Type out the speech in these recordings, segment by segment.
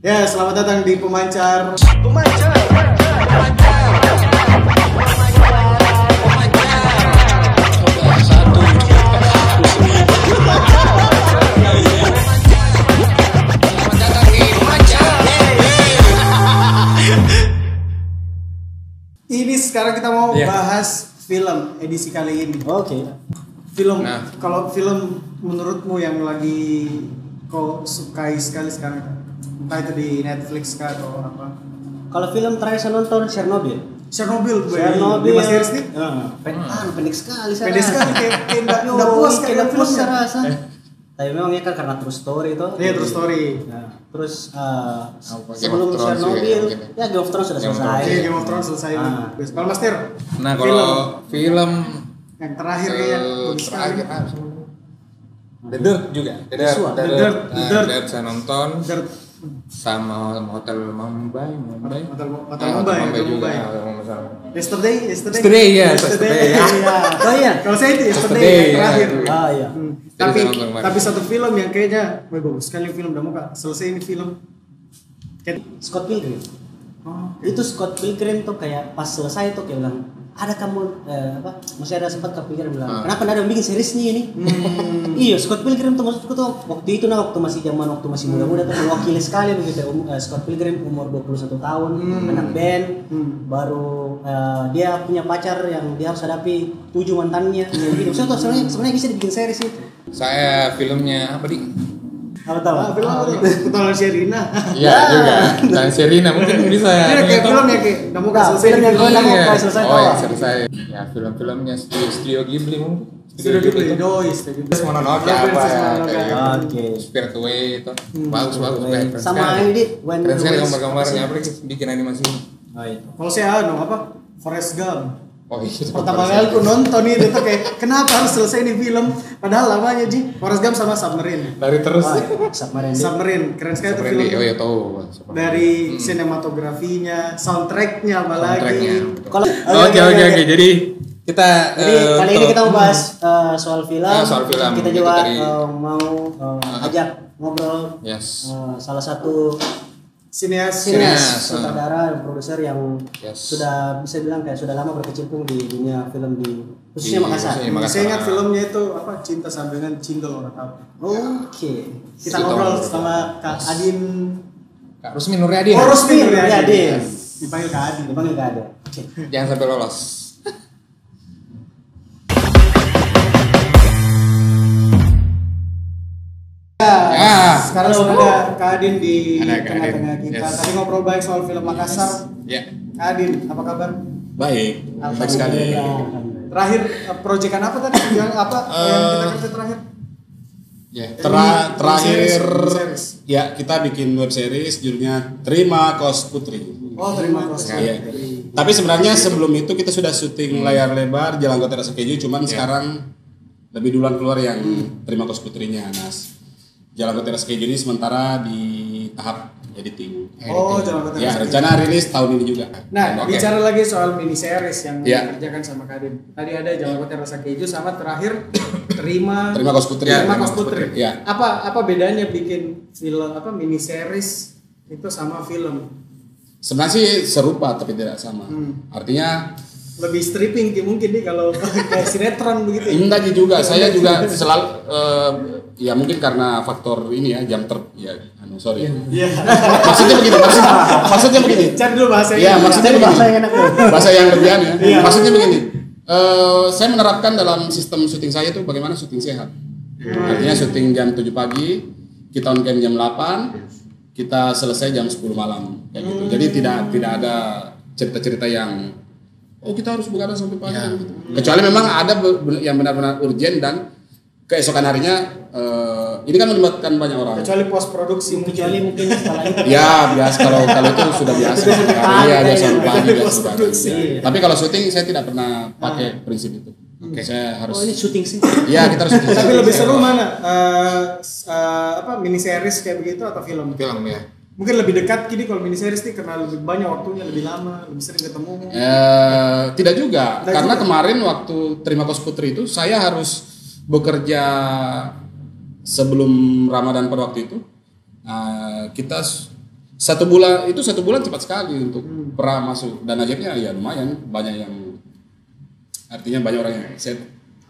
Ya, selamat datang di Pemancar. Ini sekarang kita mau Iya. bahas film edisi kali ini. Oke. Film, Nah. kalau film menurutmu yang lagi kau sukai sekali sekarang, entah itu di Netflix kah atau apa? Kalau film terakhir saya nonton Chernobyl. Chernobyl, gue. Chernobyl. Lima series nih. Ah, ah, pendek sekali saya. Pendek sekali, kayak kayak nggak puas kayak puas saya rasa. Tapi memang ya kan karena true story itu. Iya, true story. Nah, terus uh, sebelum Thrones Chernobyl, ya. ya Game of Thrones sudah Game selesai. Oke, Game of Thrones selesai nih. Ah. Kalau Mas Tir, Nah kalau film yang terakhir kayaknya sekali. terakhir apa sih? The Dirt juga. The Dirt. Suara. The Dirt, The Nah, Dirt. The Dirt saya nonton Dirt. Sama Hotel Mumbai, Mumbai. Hotel- Hotel Ah, Mumbai, Hotel juga. Mumbai. nggak salah. Yesterday, yesterday. Yesterday, ya, yesterday, ya. Iya. Oh iya. Kalau saya itu yesterday, Yesterday, yang terakhir. ya. Ah iya. Hmm. Tapi tapi satu film yang kayaknya wah, bagus sekali film udah muka selesai ini film. Kayak Scott Pilgrim. oh, Itu Scott Pilgrim tuh kayak pas selesai tuh kayak bilang ada kamu eh, apa? Masih ada sempat kepikiran bilang Ah. kenapa ada yang bikin seriesnya ini? Iya Scott Pilgrim tuh maksudku tuh waktu itu nah waktu masih zaman waktu masih muda-muda tuh mewakili sekali begitu um, eh, Scott Pilgrim umur 21 tahun anak band baru eh, dia punya pacar yang dia harus hadapi tujuh mantannya. Gitu tuh sebenarnya sebenarnya bisa dibikin series itu Saya filmnya apa di? Apa tahu ah, film apa tuh? Ketualangan Sherina. Iya juga. Dan Serina mungkin bisa. Ini kayak film ya kayak muka Nah, selesai film yang mau Iya. kau selesai Oh yang selesai. Ya film-filmnya studio, studio Ghibli mungkin. Ghibli, Studio Ghibli. Terus Mononoke Oh, apa ya? Gitu. Oke. Spirit Away itu. Bagus bagus. keren sama ini di When Keren sekali gambar-gambarnya apa bikin animasi. oh iya Kalau saya anu apa? Forrest Gump. Oh iya. Pertama kali aku nonton itu tuh kayak kenapa harus selesai ini film? Padahal lamanya Ji. Forrest Gump sama Submarine. Dari terus. oh, iya. Submarine Submarine keren sekali tuh Seperti film. oh ya tahu. Dari sinematografinya, soundtracknya apalagi. Soundtracknya. kalau Oke oke oke. Jadi kita Jadi eh, kali ini kita mau bahas eh, soal film. Ah, soal film. Kita juga tadi. eh, mau eh, ajak ngobrol Yes. eh, salah satu Sineas. Sinias, sutradara dan produser yang Yes. sudah bisa bilang kayak sudah lama berkecimpung di dunia film di khususnya Di- Makassar. khususnya Makassar. Saya ingat filmnya itu apa? Cinta sambil dengan Cindol orang tahu. Oke. Kita Sudah ngobrol sama Kak Adin. Kak Rusmi Nuryadin. Oh, Rusmi Rusmi Nuryadin. Dipanggil Kak Adin. Dipanggil ada. Oke. Jangan sampai lolos. Sekarang sudah ada Kak Adin di tengah-tengah kita. yes. Tadi ngobrol baik soal film Makassar. Ya. Kak Adin, apa kabar? Baik, baik sekali. Terakhir eh, proyekan apa tadi? Yang apa yang kita kerja terakhir? Ya. Tera- terakhir, series. ya kita bikin web series judulnya Terima Kos Putri. Oh, terima kasih. Iya. Tapi sebenarnya sebelum itu kita sudah syuting layar lebar Jalan Kota Rasa Keju, cuman sekarang lebih duluan keluar yang Terima Kos Putrinya. Nah, Jalan Kota Rasa Keju ini sementara di tahap editing. Oh, jangan kata Ya, rencana rilis tahun ini juga. Nah, Oke. bicara lagi soal mini series yang Ya. dikerjakan sama Kak Adin. Tadi ada Jalan Kota Rasa Keju sama terakhir terima Terima Kos Putri. Terima Terima Kos. Putri. Ya. Apa apa bedanya bikin film apa mini series itu sama film? Sebenarnya sih serupa tapi tidak sama. Hmm. Artinya Lebih stripping Ki, mungkin nih kalau kayak sinetron begitu. ya? Enggak juga, saya juga selalu eh, ya mungkin karena faktor ini ya jam ter ya anu sorry. Iya. maksudnya begini, maksudnya, maksudnya begini. Cari dulu bahasanya. Ya, maksudnya begini. bahasa yang enak tuh. Bahasa yang lebihan ya. Iya. Maksudnya begini. eh, saya menerapkan dalam sistem syuting saya itu bagaimana syuting sehat. Artinya syuting jam 7 pagi, kita on cam jam 8, kita selesai jam 10 malam kayak gitu. Jadi tidak tidak ada cerita-cerita yang oh kita harus begadang sampai pagi gitu. Kecuali memang ada yang benar-benar urgent dan keesokan harinya eh, ini kan melibatkan banyak orang. Kecuali post produksi Kecuali mungkin setelah itu. Ya biasa kalau kalau itu sudah biasa. Iya biasa pagi biasa. Produksi. Tapi kalau syuting saya tidak pernah pakai prinsip itu. Saya harus. Oh ini syuting sih. Iya kita harus. syuting. Tapi lebih seru mana? Eh, s- eh, apa mini series kayak begitu atau film? Film ya. Mungkin lebih dekat gini kalau mini series nih karena lebih banyak waktunya, lebih lama, lebih sering ketemu. Eh, tidak juga, Tidak karena juga. kemarin waktu terima kos putri itu saya harus bekerja sebelum Ramadan pada waktu itu. Eh, kita satu bulan itu satu bulan cepat sekali untuk pra masuk dan akhirnya ya lumayan banyak yang artinya banyak orang yang set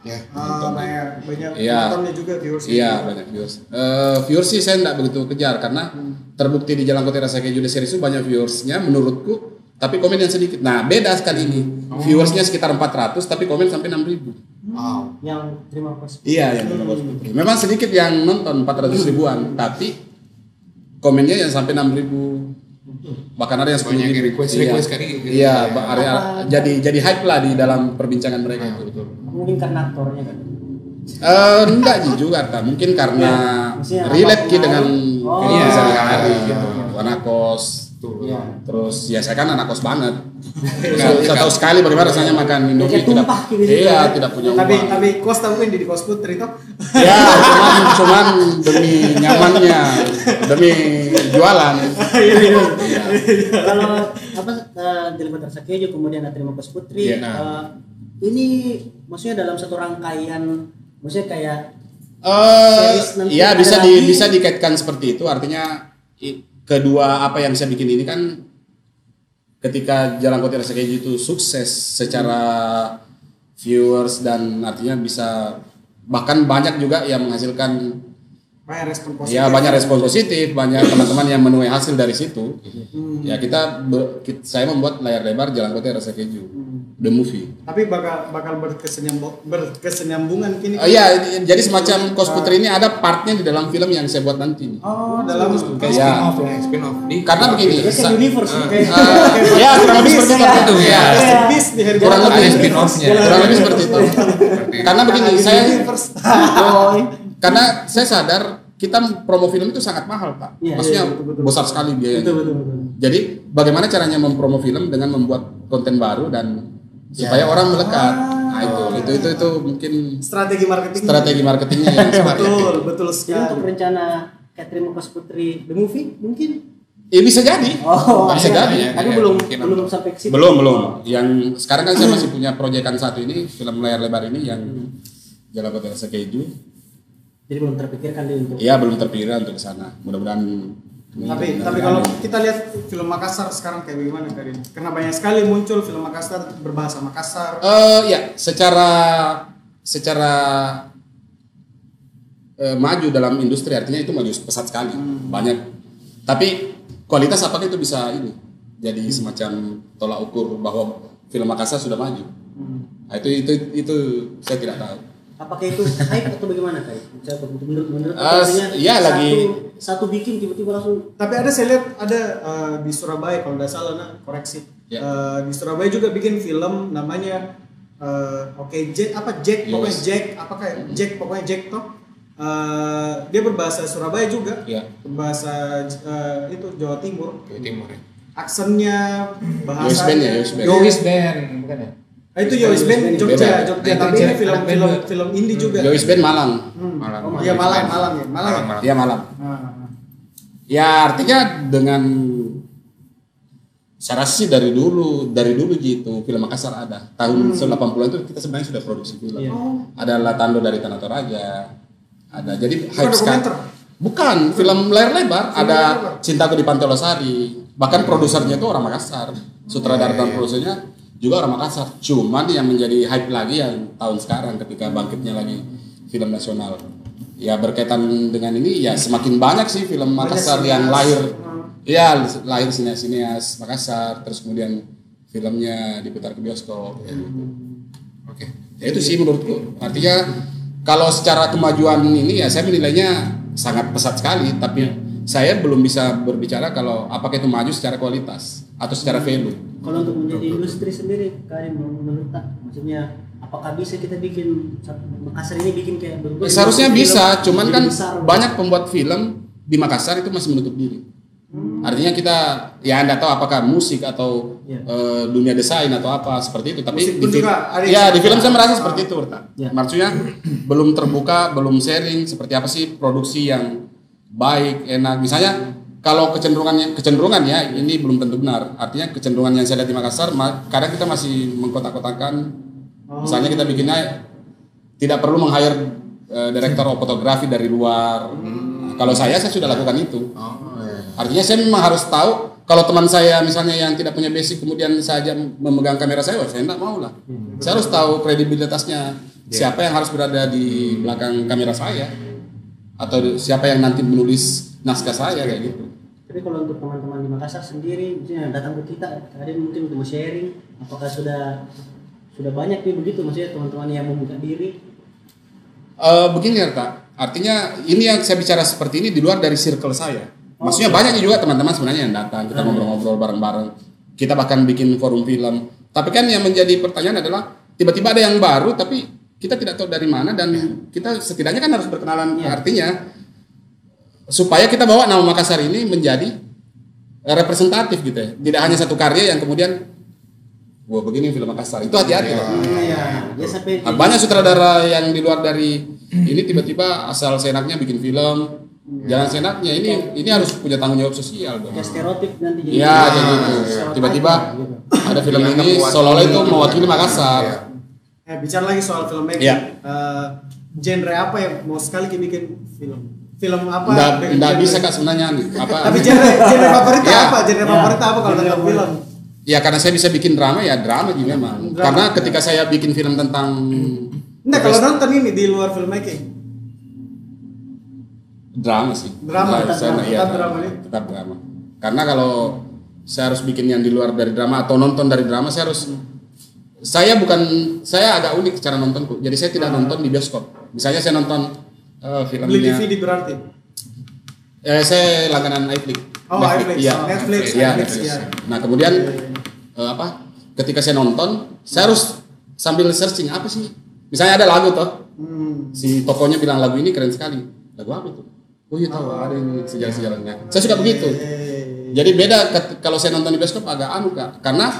Ya. Ah, banyak banyak Iya. penontonnya juga viewers Iya banyak viewers. Eh viewers sih saya tidak begitu kejar karena terbukti di Jalan Kota Rasa Keju The Series itu banyak viewersnya menurutku tapi komen yang sedikit. Nah beda sekali ini viewersnya sekitar 400 tapi komen sampai 6000 Wow. Yang terima kasih. Iya yang nonton Bos Putri. Memang sedikit yang nonton 400 ribuan tapi komennya yang sampai 6000 bahkan ada yang 10 Banyak yang ribu. request- Iya. request kali. Iya, ba- area- jadi jadi hype lah di dalam perbincangan mereka itu. Mungkin karena aktornya kan. Eh enggak juga tak mungkin karena Maksudnya relate ki dengan? Oh, iya. sehari-hari Iya. gitu. Anak kos. Iya. Terus ya saya kan anak kos banget. saya, saya tahu sekali bagaimana rasanya makan Indomie Kayak tidak gitu iya ya. tidak punya tapi uang. tapi kos tahu kan di kos putri toh ya cuman cuman demi nyamannya demi jualan. Iya. Kalau apa uh, Rasa Keju kemudian terima kasih Putri. Iya. eh, ini maksudnya dalam satu rangkaian maksudnya kayak Eh, Series nanti ya bisa di, lagi. bisa dikaitkan seperti itu. Artinya i- kedua apa yang saya bikin ini kan ketika Jalan Kota Rasa Keju itu sukses secara viewers dan artinya bisa bahkan banyak juga yang menghasilkan banyak respon positif. Ya banyak respon positif banyak teman-teman yang menuai hasil dari situ. Ya kita, ber- kit- saya membuat layar lebar Jalan Kota Rasa Keju the movie tapi bakal bakal berkesenyambung berkesenyambungan kini Oh iya, jadi semacam Kos Putri ini ada partnya di dalam film yang saya buat nanti. nih. oh dalam Kayak spin off ya, spin off. Di Karena begini, sa- kayak universe kayak eh, ya kurang lebih seperti itu. ya. Kurang lebih spin off-nya. Kurang lebih seperti itu. Karena begini, saya oh, karena saya sadar kita promo film itu sangat mahal, Pak. Iya, Maksudnya iya, betul, betul. besar sekali biayanya. betul betul betul. Jadi bagaimana caranya mempromo film dengan membuat konten baru dan supaya orang melekat. Nah, itu, itu itu itu mungkin strategi marketing strategi marketingnya yang betul betul Jadi sekali untuk rencana Catherine Kos Putri the movie mungkin Ya bisa jadi. oh bisa iya. jadi. tapi Iya, belum mungkin belum sampai ke situ Belum, belum. Yang sekarang kan saya masih punya proyekan satu ini, film layar lebar ini yang Jalan Kota Rasa Keju. jadi belum terpikirkan dia untuk Ya belum terpikir untuk ke sana. Mudah-mudahan. Tapi tapi kalau kita lihat film Makassar sekarang kayak bagaimana Karin karena banyak sekali muncul film Makassar berbahasa Makassar eh ya, secara secara eh, maju dalam industri artinya itu maju pesat sekali. Banyak. Tapi kualitas apakah itu bisa ini? Jadi semacam tolak ukur bahwa film Makassar sudah maju. Nah, itu itu itu saya tidak tahu. apakah itu hype atau bagaimana kayak menurut menurut iya, satu, lagi- satu bikin tiba-tiba langsung tapi ada saya lihat ada eh, di Surabaya kalau nggak salah nah koreksi Ya. Eh, di Surabaya juga bikin film namanya eh, oke Jack apa Jack Yes. pokoknya Jack apa kayak Jack pokoknya Jack toh Eh, dia berbahasa Surabaya juga Ya. berbahasa eh, itu Jawa Timur Jawa Timur ya. aksennya Yowis bahasa Band ya, Yowis Band. Yowis Band, bukan ya? Ah, itu Yowis Band Jogja. Jogja Nah, tapi ini film film film indie juga Yowis Band Malang. Hmm. Malang. Oh, iya Malang Malang ya Malang ya Malang. Iya Malang. Ah, Ya artinya dengan saya rasa sih dari dulu dari dulu gitu film Makassar ada tahun 80-an itu kita sebenarnya sudah produksi film. Iya. Ada Latando dari Tanah Toraja. Ada jadi hype sekali. Bukan film layar lebar. Film ada layar lebar. Cintaku di Pantai Losari. Bahkan produsernya itu orang Makassar. Sutradara dan produsernya juga orang Makassar. Cuman yang menjadi hype lagi yang tahun sekarang ketika bangkitnya lagi film nasional. Ya berkaitan dengan ini ya semakin banyak sih film Makassar yang sineas. lahir. Hmm. Ya lahir sinias-sinias Makassar. Terus kemudian filmnya diputar ke bioskop. ya gitu. Oke. Ya itu sih menurutku. Artinya kalau secara kemajuan ini ya saya menilainya sangat pesat sekali, tapi saya belum bisa berbicara kalau apakah itu maju secara kualitas atau secara value. kalau untuk menjadi industri sendiri kalian mau menurut tak maksudnya apakah bisa kita bikin Makassar ini bikin kayak berbagai Seharusnya film bisa, cuman kan besar, banyak pembuat film di Makassar itu masih menutup diri. Artinya kita ya anda tahu apakah musik atau Ya. eh, dunia desain atau apa seperti itu, tapi Musik di, fi- juga ada yang ya di film saya merasa seperti itu, Berta. Ya. Maksudnya belum terbuka, belum sharing seperti apa sih produksi yang baik, enak. Misalnya kalau kecenderungannya kecenderungan ya ini belum tentu benar. Artinya kecenderungan yang saya lihat di Makassar, ma- kadang kita masih mengkotak-kotakan. Misalnya kita bikinnya tidak perlu meng-hire eh, direktur fotografi dari luar. Nah, kalau saya saya sudah lakukan itu. Oh, iya. Artinya saya memang harus tahu kalau teman saya misalnya yang tidak punya basic kemudian saja memegang kamera saya, wah saya tidak mau lah. Saya harus tahu kredibilitasnya siapa yang harus berada di belakang kamera saya atau siapa yang nanti menulis naskah saya kayak gitu. Tapi kalau untuk teman-teman di Makassar sendiri, misalnya datang ke kita, ada mungkin untuk sharing, apakah sudah sudah banyak nih begitu maksudnya teman-teman yang membuka diri? Eh begini ya Kak, artinya ini yang saya bicara seperti ini di luar dari circle saya. Maksudnya banyak juga teman-teman sebenarnya yang datang, kita ngobrol-ngobrol bareng-bareng. Kita bahkan bikin forum film. Tapi kan yang menjadi pertanyaan adalah tiba-tiba ada yang baru tapi kita tidak tahu dari mana dan kita setidaknya kan harus berkenalan artinya supaya kita bawa nama Makassar ini menjadi eh, representatif gitu ya. Tidak hanya satu karya yang kemudian wah begini film Makassar. Itu hati-hati. Iya, ya sampai Nah, banyak sutradara yang di luar dari ini tiba-tiba asal senaknya bikin film. Jangan senaknya ini ini harus punya tanggung jawab sosial dong. ya stereotip nanti jadi Iya, kayak gitu. Tiba-tiba gitu. ada film ini seolah-olah itu mewakili Makassar. Iya. Eh, bicara lagi soal filmmaking. Iya. Eh, genre apa yang mau sekali bikin film? Film apa? Nggak, nggak genre- bisa kak sebenarnya. Apa? Tapi genre genre favorit Iya. apa? Genre Iya. favorit apa kalau Genre tentang favorit. film? Ya karena saya bisa bikin drama ya drama juga memang. Drama. Karena ketika saya bikin film tentang Enggak, kalau nonton ini di luar filmmaking. drama sih. Drama, Nah, tetap saya- drama, iya, tetap drama nih. Tetap drama. Karena kalau saya harus bikin yang di luar dari drama atau nonton dari drama saya harus saya bukan saya agak unik cara nontonku. Jadi saya tidak nonton di bioskop. Misalnya saya nonton Beli filmnya DVD berarti. eh, saya langganan iFlix. Oh, iFlix. Iya. Oh, Netflix, Iya, Netflix, Netflix. iya. Nah, kemudian eh, apa? Ketika saya nonton, saya harus sambil searching apa sih? Misalnya ada lagu toh, Hmm. si tokonya bilang lagu ini keren sekali. Lagu apa itu? Oh iya tahu ada ini sejarah-sejarahnya. Saya suka begitu. Jadi beda kalau saya nonton di bioskop agak anu kak, karena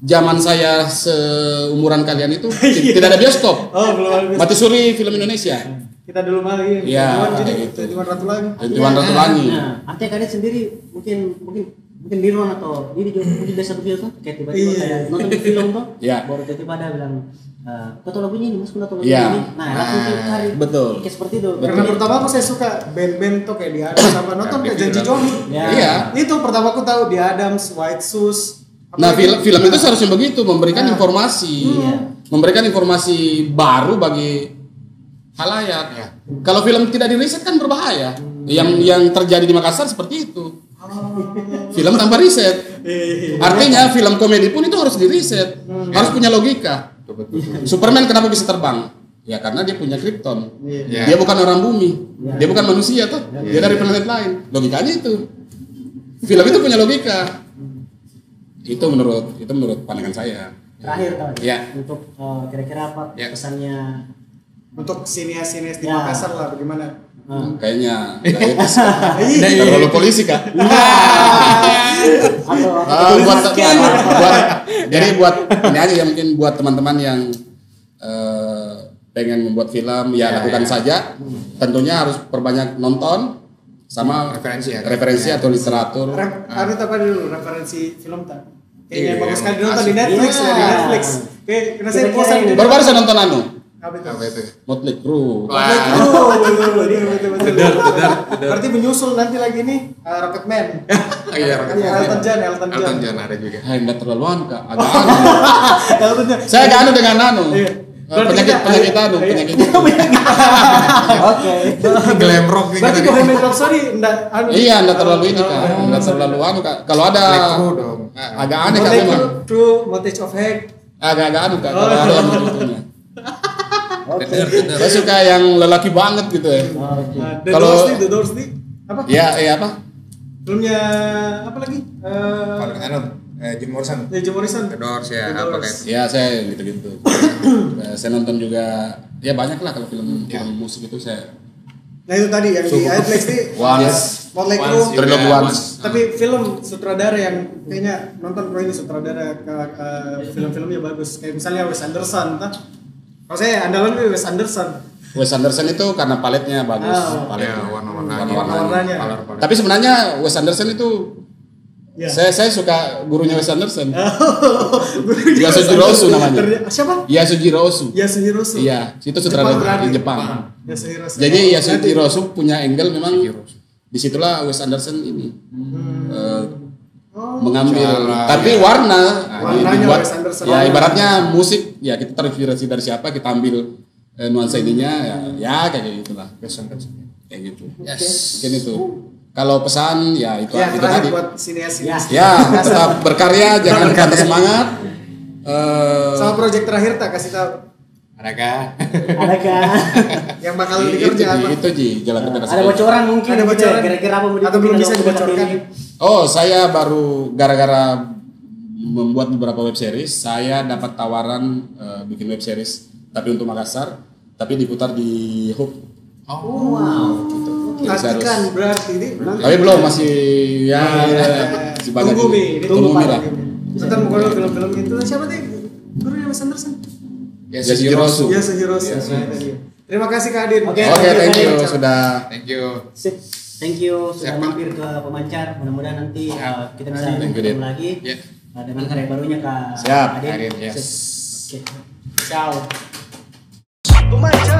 zaman saya seumuran kalian itu ti- tidak ada bioskop. Oh, belum habis. Mati suri film Indonesia. Kita dulu. Iya, Tujuan jadi gitu. tujuan ratu lagi. Tujuan Ratu Langit. Nah, artinya kalian sendiri mungkin mungkin mungkin Dirwan atau ini juga mungkin satu film tuh kayak tiba-tiba Iya. kayak nonton di film tuh Iya. baru tiba-tiba ada bilang eh kau tahu lagunya ini mas kau tahu lagunya Iya. ini nah langsung tuh cari Betul. kayak seperti itu Karena pertama aku saya suka band-band tuh kayak di Adams sama nonton kayak Janji Johnny. Ya. Iya. Itu pertama aku tahu di Adams, White Shoes. apa Nah, lagi? film film itu seharusnya begitu, memberikan Nah. informasi, Iya. memberikan informasi baru bagi halayak. Iya. Kalau film tidak diriset kan berbahaya. Yang yang terjadi di Makassar seperti itu. Film tanpa riset. Artinya film komedi pun itu harus diriset, harus punya logika. Superman kenapa bisa terbang? Ya karena dia punya Krypton. Iya. Dia bukan orang bumi. Dia bukan manusia tuh. Dia dari planet lain. Logikanya itu. Film itu punya logika. Itu menurut itu menurut pandangan saya. terakhir kawan Iya. untuk eh, kira-kira apa Iya. pesannya Untuk sinias-sinias di Ya. Makassar lah bagaimana? eh, Kayaknya nggak etis. Iya. terlalu polisi kak. atau Ah, atau buat, buat jadi buat ini aja ya mungkin buat teman-teman yang eh, pengen membuat film ya, Ya, lakukan ya. saja. Tentunya harus perbanyak nonton sama Referensi ya. referensi atau literatur. Ref, anu apa dulu referensi film tak? Kayaknya Iya, bagus sekali nonton di. Netflix ya di. Netflix. Kayak karena saya bosan Baru-baru saya nonton anu Apa itu? Apa itu? Motley Crue. Wah. Oh, betul, betul, betul, betul. Berarti menyusul nanti lagi nih uh, Rocketman. Iya, Rocket Iya, Man. Elton John, Elton John. Elton John ada juga. Hai, enggak terlalu anu kak, agak anu. Elton John. Saya agak anu dengan anu. Iya. Eh, penyakit penyakit anu, Iya. penyakit. oke Glam rock nih Berarti. Bohemian Rhapsody enggak anu. Iya, enggak terlalu ini Oh, kak, enggak terlalu anu kak. Kalau ada. Ah. agak aneh kak Motley memang. Crue, True, Montage of Heck. Agak-agak anu kak, Oh. kalau ada oke Saya suka yang lelaki banget gitu ya. Oke. Uh, The Kalau- Doors nih, The Doors nih. Apa? Ya, ya apa? Filmnya apa lagi? Eh, Paling anu, eh, Jim Morrison. ya, Jim Morrison. The Doors ya, The apa Doors. kayak Ya saya gitu-gitu. Eh, saya nonton juga, ya banyak lah kalau film Ya. film musik itu saya. Nah itu tadi yang di Netflix nih. Once. Motley Crue. Love Once. Tapi film sutradara yang kayaknya nonton kalau ini sutradara ke eh, film-filmnya bagus. Kayak misalnya Wes Anderson, entah. Kalau saya andalan gue Wes Anderson. Wes Anderson itu karena paletnya bagus, Ah. paletnya. Ya, warna-warnanya. Warna-warnanya. Color-color. Tapi sebenarnya Wes Anderson itu Ya. saya saya suka gurunya Wes Anderson. Guru Yasujiro Ozu namanya. Siapa? Yasujiro Ozu. Yasuhiro Ozu. Iya, itu sutradara di Jepang. Yasuhiro Ozu. Jadi Oh, Yasujiro Ozu punya angle memang di situlah Wes Anderson ini eh, Oh. mengambil Cara, tapi ya. warna Warnanya dibuat Wes Anderson. ya ibaratnya musik ya kita terinspirasi dari siapa kita ambil eh, nuansa ininya ya, ya kayak gitulah Pesan pesan. kayak gitu mungkin itu kalau pesan ya itu, Ya, itu tadi buat sinias-sinias. ya tetap berkarya jangan patah semangat Eh, Sama project terakhir tak kasih tahu Adakah? Adakah? yang bakal itu, dikerja apa? itu Ji jalan ke Ada bocoran mungkin Ada gitu ya, bocoran. kira-kira apa mau Atau belum bisa dibocorkan? ini? Oh, saya baru gara-gara membuat beberapa web series, saya dapat tawaran eh, bikin web series tapi untuk Makassar, tapi diputar di Hook. Oh, Wow. Gitu. Harus- berarti ini. Tapi belum masih ya, masih banyak Tunggu ini. Mi, ini Tunggu tunggu Mi Pak. lah. Nonton kalau film-film itu siapa teh? Gurunya Wes Anderson. Yasuhiro Hirosu. Ya Hiroshi. Nah, itu dia. Terima kasih Kak Adin. Oke, Oke, thank you Oke. sudah. thank you. Sip. Thank you sudah mampir ke pemancar. Mudah-mudahan nanti uh, kita bisa Thank you, ketemu lagi Ya. Uh, dengan karya barunya Kak Siap. Adin. Adin, yes. Oke. Ciao. Pemancar.